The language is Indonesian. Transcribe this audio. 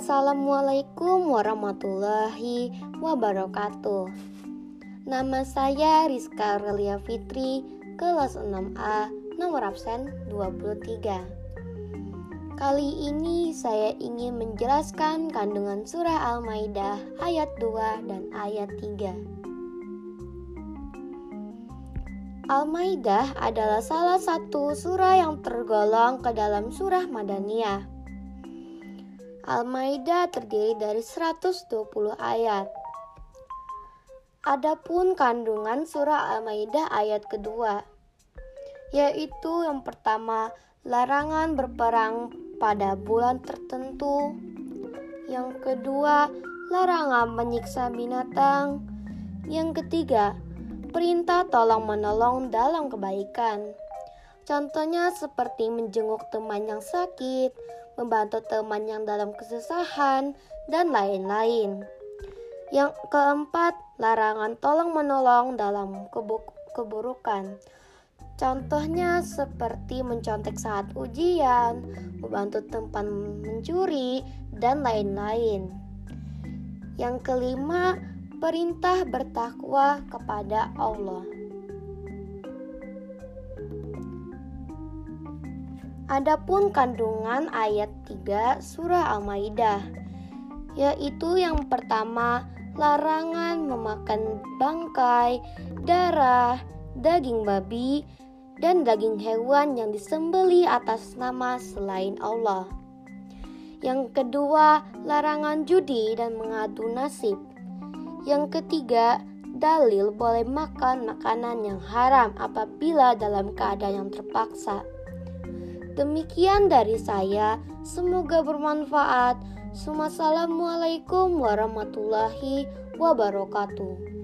Assalamualaikum warahmatullahi wabarakatuh. Nama saya Rizka Aurelia Fitri, kelas 6A, nomor absen 23. Kali ini saya ingin menjelaskan kandungan surah Al-Maidah ayat 2 dan ayat 3. Al-Maidah adalah salah satu surah yang tergolong ke dalam surah Madaniyah. Al-Maidah terdiri dari 120 ayat. Adapun kandungan surah Al-Maidah ayat kedua, yaitu yang pertama, larangan berperang pada bulan tertentu. Yang kedua, larangan menyiksa binatang. Yang ketiga, perintah tolong menolong dalam kebaikan. Contohnya seperti menjenguk teman yang sakit, membantu teman yang dalam kesusahan, dan lain-lain. Yang keempat, larangan tolong menolong dalam keburukan. Contohnya seperti mencontek saat ujian, membantu tempat mencuri, dan lain-lain. Yang kelima, perintah bertakwa kepada Allah. Adapun kandungan ayat 3 surah Al-Maidah yaitu yang pertama larangan memakan bangkai, darah, daging babi, dan daging hewan yang disembeli atas nama selain Allah. Yang kedua, larangan judi dan mengadu nasib. Yang ketiga, dalil boleh makan makanan yang haram apabila dalam keadaan yang terpaksa. Demikian dari saya, semoga bermanfaat. Assalamualaikum warahmatullahi wabarakatuh.